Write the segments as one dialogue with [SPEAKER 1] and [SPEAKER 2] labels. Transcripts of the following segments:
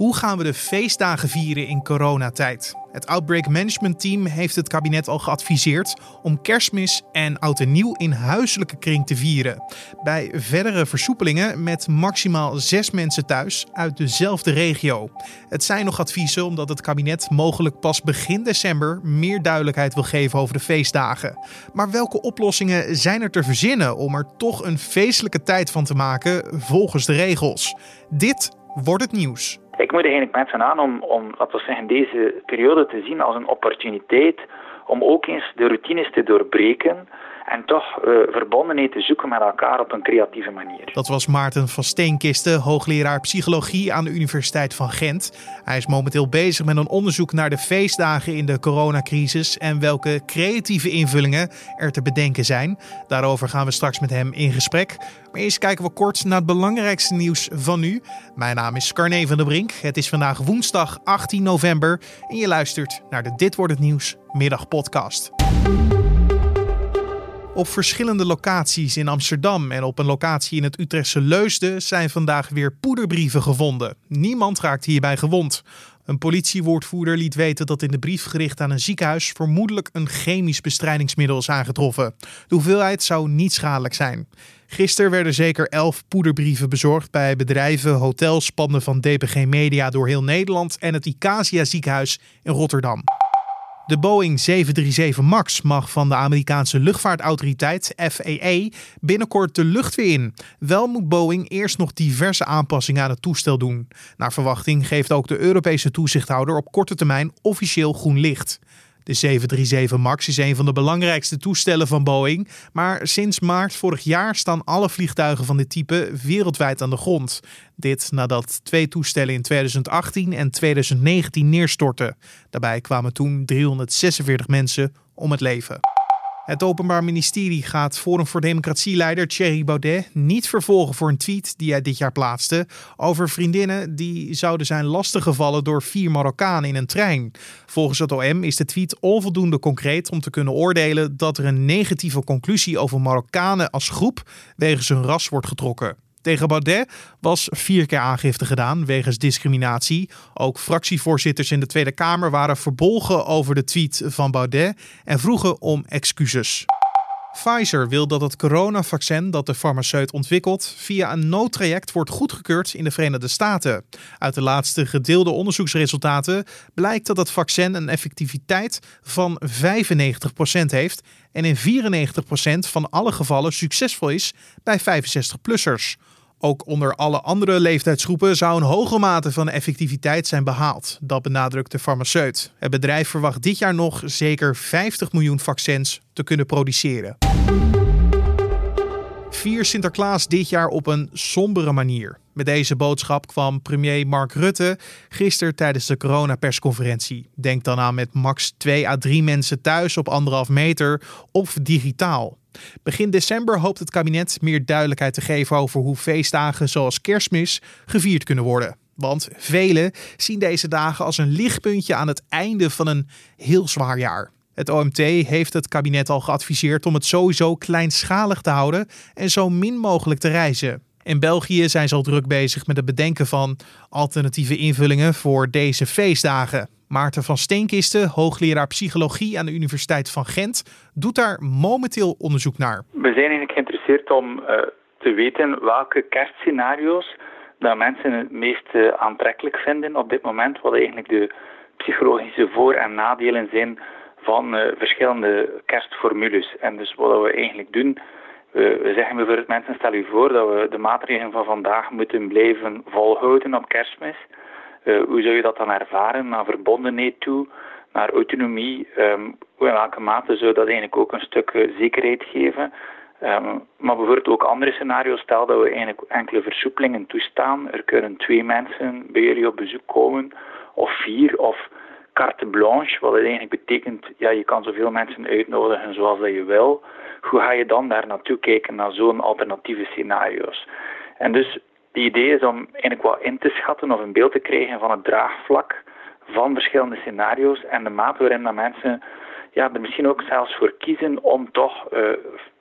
[SPEAKER 1] Hoe gaan we de feestdagen vieren in coronatijd? Het Outbreak Management Team heeft het kabinet al geadviseerd om kerstmis en oud en nieuw in huiselijke kring te vieren. Bij verdere versoepelingen met maximaal zes mensen thuis uit dezelfde regio. Het zijn nog adviezen omdat het kabinet mogelijk pas begin december meer duidelijkheid wil geven over de feestdagen. Maar welke oplossingen zijn er te verzinnen om er toch een feestelijke tijd van te maken volgens de regels? Dit wordt het nieuws.
[SPEAKER 2] Ik moet eigenlijk mensen aan om, om laten we zeggen, deze periode te zien als een opportuniteit om ook eens de routines te doorbreken en toch uh, verbondenheid te zoeken met elkaar op een creatieve manier.
[SPEAKER 1] Dat was Maarten van Steenkisten, hoogleraar psychologie aan de Universiteit van Gent. Hij is momenteel bezig met een onderzoek naar de feestdagen in de coronacrisis en welke creatieve invullingen er te bedenken zijn. Daarover gaan we straks met hem in gesprek. Maar eerst kijken we kort naar het belangrijkste nieuws van nu. Mijn naam is Carne van der Brink. Het is vandaag woensdag 18 november en je luistert naar de Dit wordt het nieuws middagpodcast. Op verschillende locaties in Amsterdam en op een locatie in het Utrechtse Leusden zijn vandaag weer poederbrieven gevonden. Niemand raakt hierbij gewond. Een politiewoordvoerder liet weten dat in de brief gericht aan een ziekenhuis vermoedelijk een chemisch bestrijdingsmiddel is aangetroffen. De hoeveelheid zou niet schadelijk zijn. Gisteren werden zeker elf poederbrieven bezorgd bij bedrijven, hotels, panden van DPG Media door heel Nederland en het Icasia ziekenhuis in Rotterdam. De Boeing 737 MAX mag van de Amerikaanse luchtvaartautoriteit FAA binnenkort de lucht weer in. Wel moet Boeing eerst nog diverse aanpassingen aan het toestel doen. Naar verwachting geeft ook de Europese toezichthouder op korte termijn officieel groen licht. De 737 MAX is een van de belangrijkste toestellen van Boeing, maar sinds maart vorig jaar staan alle vliegtuigen van dit type wereldwijd aan de grond. Dit nadat twee toestellen in 2018 en 2019 neerstortten. Daarbij kwamen toen 346 mensen om het leven. Het Openbaar Ministerie gaat Forum voor Democratie-leider Thierry Baudet niet vervolgen voor een tweet die hij dit jaar plaatste over vriendinnen die zouden zijn lastiggevallen door vier Marokkanen in een trein. Volgens het OM is de tweet onvoldoende concreet om te kunnen oordelen dat er een negatieve conclusie over Marokkanen als groep wegens hun ras wordt getrokken. Tegen Baudet was vier keer aangifte gedaan wegens discriminatie. Ook fractievoorzitters in de Tweede Kamer waren verbolgen over de tweet van Baudet en vroegen om excuses. Pfizer wil dat het coronavaccin dat de farmaceut ontwikkelt via een noodtraject wordt goedgekeurd in de Verenigde Staten. Uit de laatste gedeelde onderzoeksresultaten blijkt dat het vaccin een effectiviteit van 95% heeft en in 94% van alle gevallen succesvol is bij 65-plussers. Ook onder alle andere leeftijdsgroepen zou een hoge mate van effectiviteit zijn behaald. Dat benadrukt de farmaceut. Het bedrijf verwacht dit jaar nog zeker 50 miljoen vaccins te kunnen produceren. Vier Sinterklaas dit jaar op een sombere manier. Met deze boodschap kwam premier Mark Rutte gisteren tijdens de coronapersconferentie. Denk dan aan met max 2 à 3 mensen thuis op anderhalf meter of digitaal. Begin december hoopt het kabinet meer duidelijkheid te geven over hoe feestdagen zoals kerstmis gevierd kunnen worden. Want velen zien deze dagen als een lichtpuntje aan het einde van een heel zwaar jaar. Het OMT heeft het kabinet al geadviseerd om het sowieso kleinschalig te houden en zo min mogelijk te reizen. In België zijn ze al druk bezig met het bedenken van alternatieve invullingen voor deze feestdagen. Maarten van Steenkisten, hoogleraar psychologie aan de Universiteit van Gent, doet daar momenteel onderzoek naar.
[SPEAKER 2] We zijn eigenlijk geïnteresseerd om uh, te weten welke kerstscenario's dat mensen het meest uh, aantrekkelijk vinden op dit moment, wat eigenlijk de psychologische voor- en nadelen zijn van uh, verschillende kerstformules. En dus wat we eigenlijk doen, we, zeggen bijvoorbeeld mensen, stel u voor dat we de maatregelen van vandaag moeten blijven volhouden op kerstmis. Uh, hoe zou je dat dan ervaren naar verbondenheid toe, naar autonomie? Um, in welke mate zou dat eigenlijk ook een stuk uh, zekerheid geven? Um, maar bijvoorbeeld ook andere scenario's. Stel dat we eigenlijk enkele versoepelingen toestaan. Er kunnen twee mensen bij jullie op bezoek komen, of vier, of carte blanche, wat het eigenlijk betekent, ja, je kan zoveel mensen uitnodigen zoals dat je wil. Hoe ga je dan daar naartoe kijken naar zo'n alternatieve scenario's? En dus het idee is om eigenlijk wat in te schatten of een beeld te krijgen van het draagvlak van verschillende scenario's en de mate waarin dat mensen ja, er misschien ook zelfs voor kiezen om toch uh,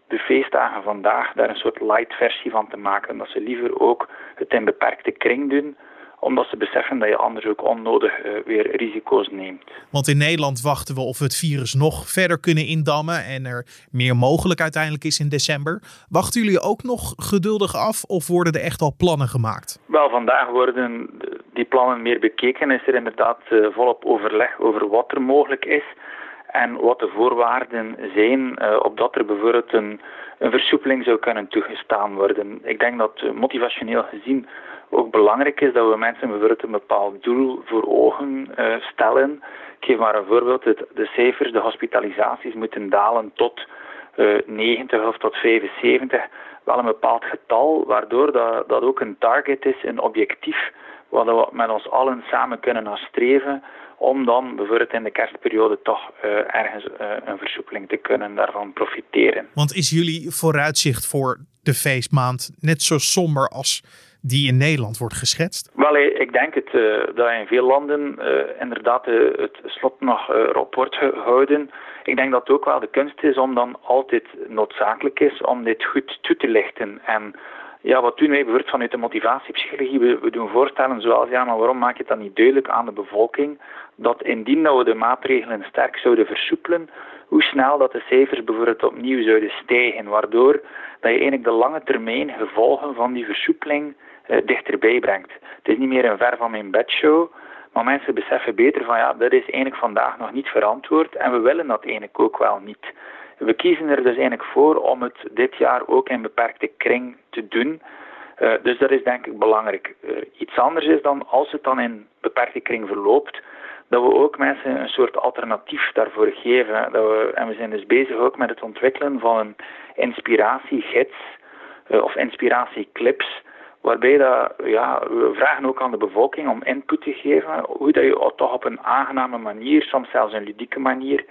[SPEAKER 2] de feestdagen vandaag daar een soort light versie van te maken. Dat ze liever ook het in beperkte kring doen omdat ze beseffen dat je anders ook onnodig uh, weer risico's neemt.
[SPEAKER 1] Want in Nederland wachten we of we het virus nog verder kunnen indammen en er meer mogelijk uiteindelijk is in december. Wachten jullie ook nog geduldig af of worden er echt al plannen gemaakt?
[SPEAKER 2] Wel, vandaag worden die plannen meer bekeken. Is er inderdaad uh, volop overleg over wat er mogelijk is en wat de voorwaarden zijn uh, opdat er bijvoorbeeld een, een versoepeling zou kunnen toegestaan worden. Ik denk dat motivationeel gezien ook belangrijk is dat we mensen bijvoorbeeld een bepaald doel voor ogen uh, stellen. Ik geef maar een voorbeeld. De cijfers, de hospitalisaties moeten dalen tot uh, eh, 90 of tot 75. Wel een bepaald getal, waardoor dat, dat ook een target is, een objectief, waar we met ons allen samen kunnen nastreven om dan bijvoorbeeld in de kerstperiode toch uh, ergens een versoepeling te kunnen daarvan profiteren.
[SPEAKER 1] Want is jullie vooruitzicht voor de feestmaand net zo somber als die in Nederland wordt geschetst?
[SPEAKER 2] Wel, eh, ik denk het, uh, dat in veel landen uh, inderdaad het slot nog erop wordt gehouden. Ik denk dat het ook wel de kunst is om dan altijd noodzakelijk is om dit goed toe te lichten. En ja, wat doen wij bijvoorbeeld vanuit de motivatiepsychologie? We, doen voorstellen zoals, ja, maar waarom maak je dat niet duidelijk aan de bevolking? Dat indien we de maatregelen sterk zouden versoepelen, hoe snel dat de cijfers bijvoorbeeld opnieuw zouden stijgen, waardoor dat je eigenlijk de lange termijn gevolgen van die versoepeling dichterbij brengt. Het is niet meer een ver van mijn bedshow, maar mensen beseffen beter van ja, dat is eigenlijk vandaag nog niet verantwoord en we willen dat eigenlijk ook wel niet. We kiezen er dus eigenlijk voor om het dit jaar ook in beperkte kring te doen. Uh, dus dat is denk ik belangrijk. Uh, iets anders is dan als het dan in beperkte kring verloopt, dat we ook mensen een soort alternatief daarvoor geven. Dat we, en we zijn dus bezig ook met het ontwikkelen van een inspiratiegids of inspiratieclips Waarbij dat, ja, we vragen ook aan de bevolking om input te geven hoe dat je toch op een aangename manier, soms zelfs een ludieke manier,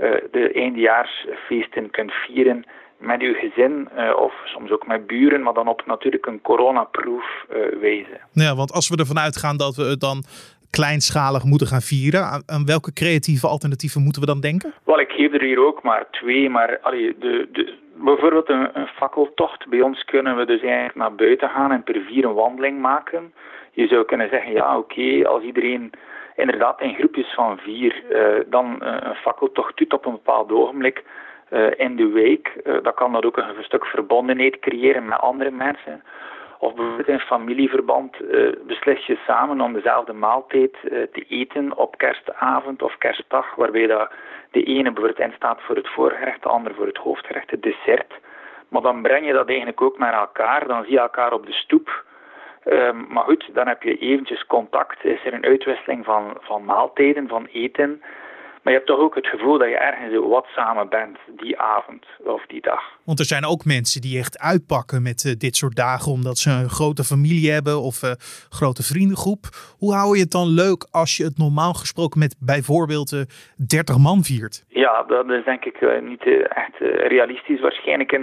[SPEAKER 2] uh, de eindejaarsfeesten kunt vieren met uw gezin uh, of soms ook met buren, maar dan op natuurlijk een coronaproof uh, wijze.
[SPEAKER 1] Ja, want als we ervan uitgaan dat we het dan kleinschalig moeten gaan vieren, aan, aan, welke creatieve alternatieven moeten we dan denken?
[SPEAKER 2] Wel, ik geef er hier ook maar twee, maar allee, de, de, bijvoorbeeld een, een, fakkeltocht. Bij ons kunnen we dus eigenlijk naar buiten gaan en per vier een wandeling maken. Je zou kunnen zeggen, ja oké, als iedereen inderdaad in groepjes van vier uh, dan uh, een fakkeltocht doet op een bepaald ogenblik uh, in de week, dan kan dat ook een stuk verbondenheid creëren met andere mensen. Of bijvoorbeeld in familieverband uh, beslis je samen om dezelfde maaltijd uh, te eten op kerstavond of kerstdag, waarbij dat de ene bijvoorbeeld in staat voor het voorgerecht, de ander voor het hoofdgerecht, het dessert. Maar dan breng je dat eigenlijk ook naar elkaar, dan zie je elkaar op de stoep. Um, maar goed, dan heb je eventjes contact, is er een uitwisseling van, van maaltijden, van eten. Maar je hebt toch ook het gevoel dat je ergens wat samen bent die avond of die dag.
[SPEAKER 1] Want er zijn ook mensen die echt uitpakken met uh, dit soort dagen omdat ze een grote familie hebben of een uh, grote vriendengroep. Hoe hou je het dan leuk als je het normaal gesproken met bijvoorbeeld uh, eh, 30 man viert?
[SPEAKER 2] Ja, dat is denk ik niet echt realistisch waarschijnlijk.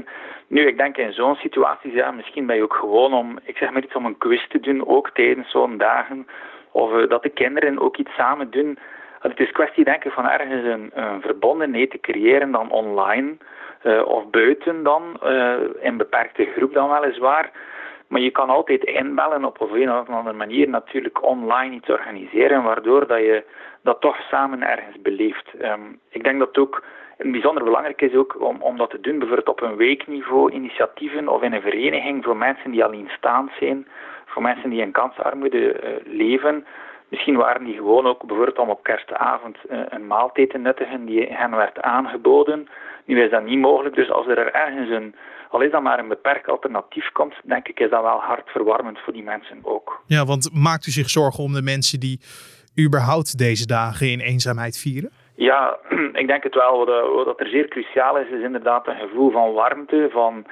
[SPEAKER 2] Nu, ik denk in zo'n situatie, ja, misschien ben je ook gewoon om, ik zeg maar iets om een quiz te doen, ook tijdens zo'n dagen. Of dat de kinderen ook iets samen doen het is kwestie denk ik van ergens een, een verbondenheid te creëren dan online uh, of buiten dan, uh, in beperkte groep dan weliswaar. Maar je kan altijd inbellen op een of andere manier natuurlijk online iets organiseren, waardoor dat je dat toch samen ergens beleeft. Um, ik denk dat het ook bijzonder belangrijk is ook om, om dat te doen, bijvoorbeeld op een weekniveau, initiatieven of in een vereniging voor mensen die alleenstaand zijn, voor mensen die in kansarmoede uh, leven. Misschien waren die gewoon ook bijvoorbeeld om op kerstavond eh, een maaltijd te nuttigen die hen werd aangeboden. Nu is dat niet mogelijk, dus als er ergens een, al is dat maar een beperkt alternatief komt, denk ik is dat wel hartverwarmend voor die mensen ook.
[SPEAKER 1] Ja, want maakt u zich zorgen om de mensen die überhaupt deze dagen in eenzaamheid vieren?
[SPEAKER 2] Ja, ik denk het wel. Wat, wat er zeer cruciaal is, is inderdaad een gevoel van warmte, van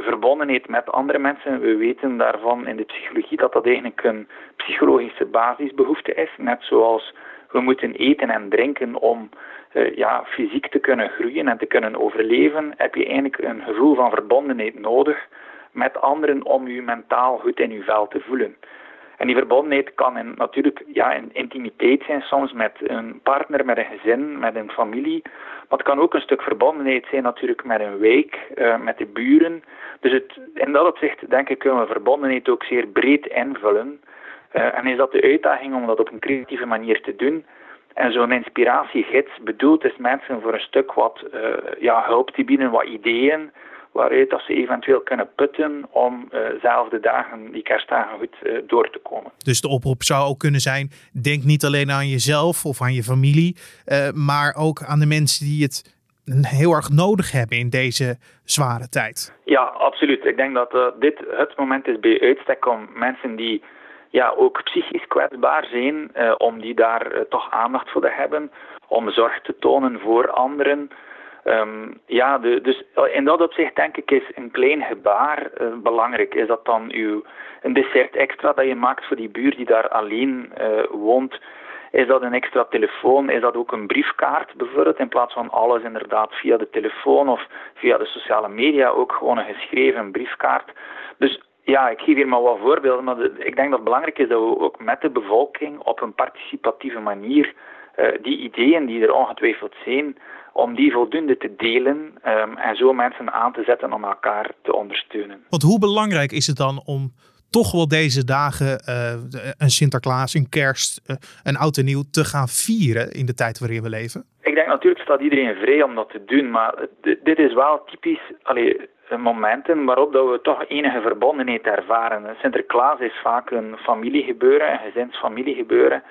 [SPEAKER 2] verbondenheid met andere mensen. We weten daarvan in de psychologie dat dat eigenlijk een psychologische basisbehoefte is. Net zoals we moeten eten en drinken om uh, ja, fysiek te kunnen groeien en te kunnen overleven, heb je eigenlijk een gevoel van verbondenheid nodig met anderen om je mentaal goed in je vel te voelen. En die verbondenheid kan natuurlijk ja, in intimiteit zijn, soms met een partner, met een gezin, met een familie. Maar het kan ook een stuk verbondenheid zijn natuurlijk met een wijk, uh, met de buren. Dus het, in dat opzicht denk ik kunnen we verbondenheid ook zeer breed invullen. en is dat de uitdaging om dat op een creatieve manier te doen? En zo'n inspiratiegids bedoeld is mensen voor een stuk wat ja, hulp te bieden, wat ideeën, waaruit dat ze eventueel kunnen putten om uh, zelf de dagen, die kerstdagen goed uh, door te komen.
[SPEAKER 1] Dus de oproep zou ook kunnen zijn, denk niet alleen aan jezelf of aan je familie, uh, maar ook aan de mensen die het heel erg nodig hebben in deze zware tijd.
[SPEAKER 2] Ja, absoluut. Ik denk dat dit het moment is bij uitstek om mensen die ja, ook psychisch kwetsbaar zijn, om die daar toch aandacht voor te hebben, om zorg te tonen voor anderen. Um, ja, de, dus in dat opzicht denk ik is een klein gebaar uh, belangrijk. Is dat dan uw, een dessert extra dat je maakt voor die buur die daar alleen uh, woont? Is dat een extra telefoon? Is dat ook een briefkaart bijvoorbeeld? In plaats van alles inderdaad via de telefoon of via de sociale media ook gewoon een geschreven briefkaart. Dus ja, ik geef hier maar wat voorbeelden, maar ik denk dat het belangrijk is dat we ook met de bevolking op een participatieve manier die ideeën die er ongetwijfeld zijn, om die voldoende te delen um, en zo mensen aan te zetten om elkaar te ondersteunen.
[SPEAKER 1] Want hoe belangrijk is het dan om toch wel deze dagen uh, een Sinterklaas, een kerst, uh, een oud en nieuw te gaan vieren in de tijd waarin we leven?
[SPEAKER 2] Ik denk natuurlijk staat iedereen vrij om dat te doen, maar dit is wel typisch allee, momenten waarop dat we toch enige verbondenheid ervaren. Sinterklaas is vaak een familiegebeuren, een gezinsfamiliegebeuren.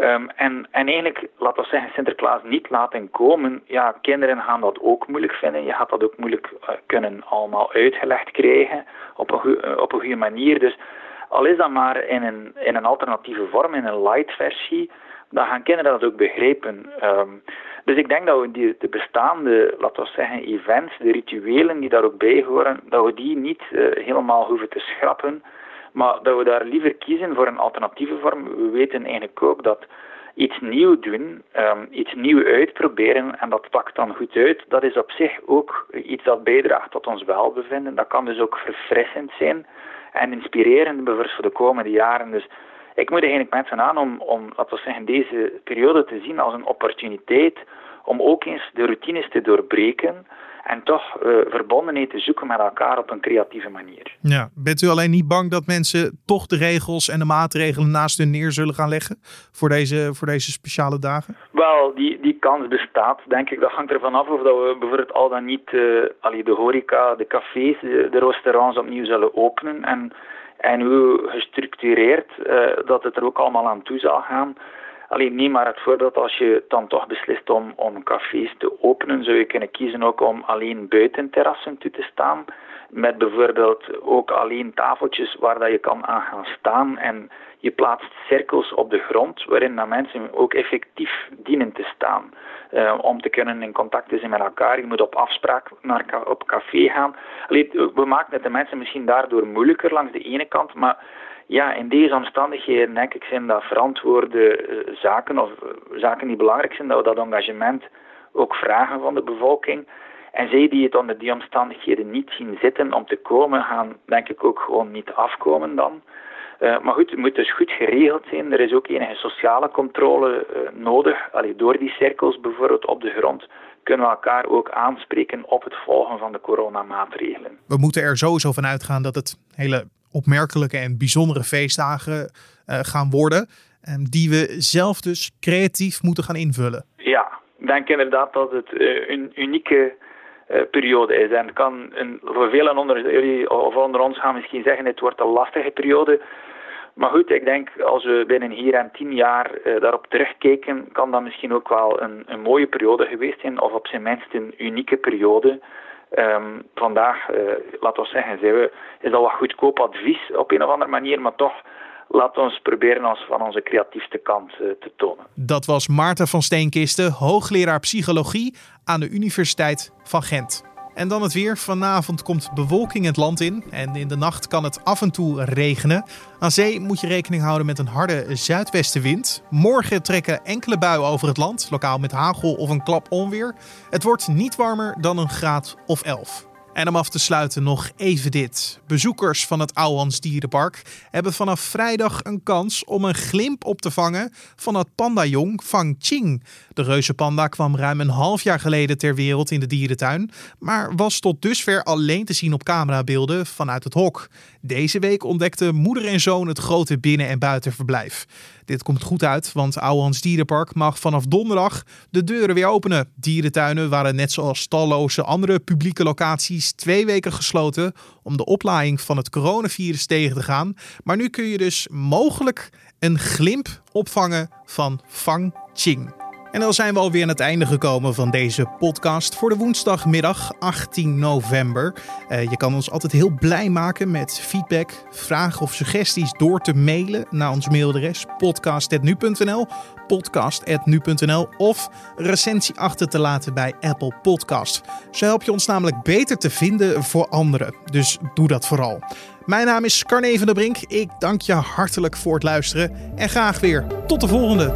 [SPEAKER 2] Um, en, en eigenlijk, laten we zeggen, Sinterklaas niet laten komen. Ja, kinderen gaan dat ook moeilijk vinden. Je gaat dat ook moeilijk uh, kunnen allemaal uitgelegd krijgen op een, uh, op een goede manier. Dus al is dat maar in een, in een alternatieve vorm, in een light versie, dan gaan kinderen dat ook begrijpen. Um, dus ik denk dat we die, de bestaande, laten we zeggen, events, de rituelen die daar ook bij horen, dat we die niet uh, helemaal hoeven te schrappen. Maar dat we daar liever kiezen voor een alternatieve vorm. We weten eigenlijk ook dat iets nieuw doen, um, iets nieuw uitproberen en dat pakt dan goed uit, dat is op zich ook iets dat bijdraagt tot ons welbevinden. Dat kan dus ook verfrissend zijn en inspirerend bijvoorbeeld voor de komende jaren. Dus ik moet eigenlijk mensen aan om, om laten we zeggen, deze periode te zien als een opportuniteit om ook eens de routines te doorbreken en toch uh, verbondenheid te zoeken met elkaar op een creatieve manier.
[SPEAKER 1] Ja, bent u alleen niet bang dat mensen toch de regels en de maatregelen naast hun neer zullen gaan leggen voor deze, voor deze speciale dagen?
[SPEAKER 2] Wel, die, die kans bestaat, denk ik. Dat hangt ervan af of dat we bijvoorbeeld al dan niet uh, allee, de horeca, de cafés, de, de restaurants opnieuw zullen openen. En, en hoe gestructureerd uh, dat het er ook allemaal aan toe zal gaan. Alleen niet maar het voorbeeld als je dan toch beslist om, om cafés te openen, zou je kunnen kiezen ook om alleen buiten terrassen toe te staan. Met bijvoorbeeld ook alleen tafeltjes waar dat je kan aan gaan staan. En je plaatst cirkels op de grond waarin dat mensen ook effectief dienen te staan. Uh, om te kunnen in contact zijn met elkaar. Je moet op afspraak naar op café gaan. Allee, we maken het de mensen misschien daardoor moeilijker langs de ene kant, maar ja, in deze omstandigheden denk ik zijn dat verantwoorde uh, zaken of uh, zaken die belangrijk zijn, dat we dat engagement ook vragen van de bevolking. En zij die het onder die omstandigheden niet zien zitten om te komen, gaan denk ik ook gewoon niet afkomen dan. Uh, maar goed, het moet dus goed geregeld zijn. Er is ook enige sociale controle nodig. Allee, door die cirkels bijvoorbeeld op de grond kunnen we elkaar ook aanspreken op het volgen van de coronamaatregelen.
[SPEAKER 1] We moeten er sowieso van uitgaan dat het hele opmerkelijke en bijzondere feestdagen uh, gaan worden. Um, die we zelf dus creatief moeten gaan invullen.
[SPEAKER 2] Ja, ik denk inderdaad dat het uh, een unieke uh, periode is. En kan een, voor velen onder jullie of onder ons gaan misschien zeggen: het wordt een lastige periode. Maar goed, ik denk als we binnen hier en tien jaar daarop terugkijken, kan dat misschien ook wel een, een mooie periode geweest zijn, of op zijn minst een unieke periode. Um, vandaag, uh, laten we zeggen, zijn we, is dat wat goedkoop advies op een of andere manier, maar toch we ons proberen ons van onze creatiefste kant uh, te tonen.
[SPEAKER 1] Dat was Maarten van Steenkisten, hoogleraar psychologie aan de Universiteit van Gent. En dan het weer. Vanavond komt bewolking het land in en in de nacht kan het af en toe regenen. Aan zee moet je rekening houden met een harde zuidwestenwind. Morgen trekken enkele buien over het land, lokaal met hagel of een klap onweer. Het wordt niet warmer dan een graad of 11. En om af te sluiten nog even dit. Bezoekers van het Ouwans Dierenpark hebben vanaf vrijdag een kans om een glimp op te vangen van het pandajong Fang Ching. De reuzenpanda kwam ruim een half jaar geleden ter wereld in de dierentuin, maar was tot dusver alleen te zien op camerabeelden vanuit het hok. Deze week ontdekten moeder en zoon het grote binnen- en buitenverblijf. Dit komt goed uit, want Ouwehans Dierenpark mag vanaf donderdag de deuren weer openen. Dierentuinen waren net zoals talloze andere publieke locaties twee weken gesloten om de oplaaiing van het coronavirus tegen te gaan. Maar nu kun je dus mogelijk een glimp opvangen van Fang Ching. En dan zijn we alweer aan het einde gekomen van deze podcast voor de woensdagmiddag 18 november. Uh, je kan ons altijd heel blij maken met feedback, vragen of suggesties door te mailen naar ons mailadres podcast.nu.nl podcast.nu.nl of recensie achter te laten bij Apple Podcast. Zo help je ons namelijk beter te vinden voor anderen. Dus doe dat vooral. Mijn naam is Carne van der Brink. Ik dank je hartelijk voor het luisteren en graag weer tot de volgende.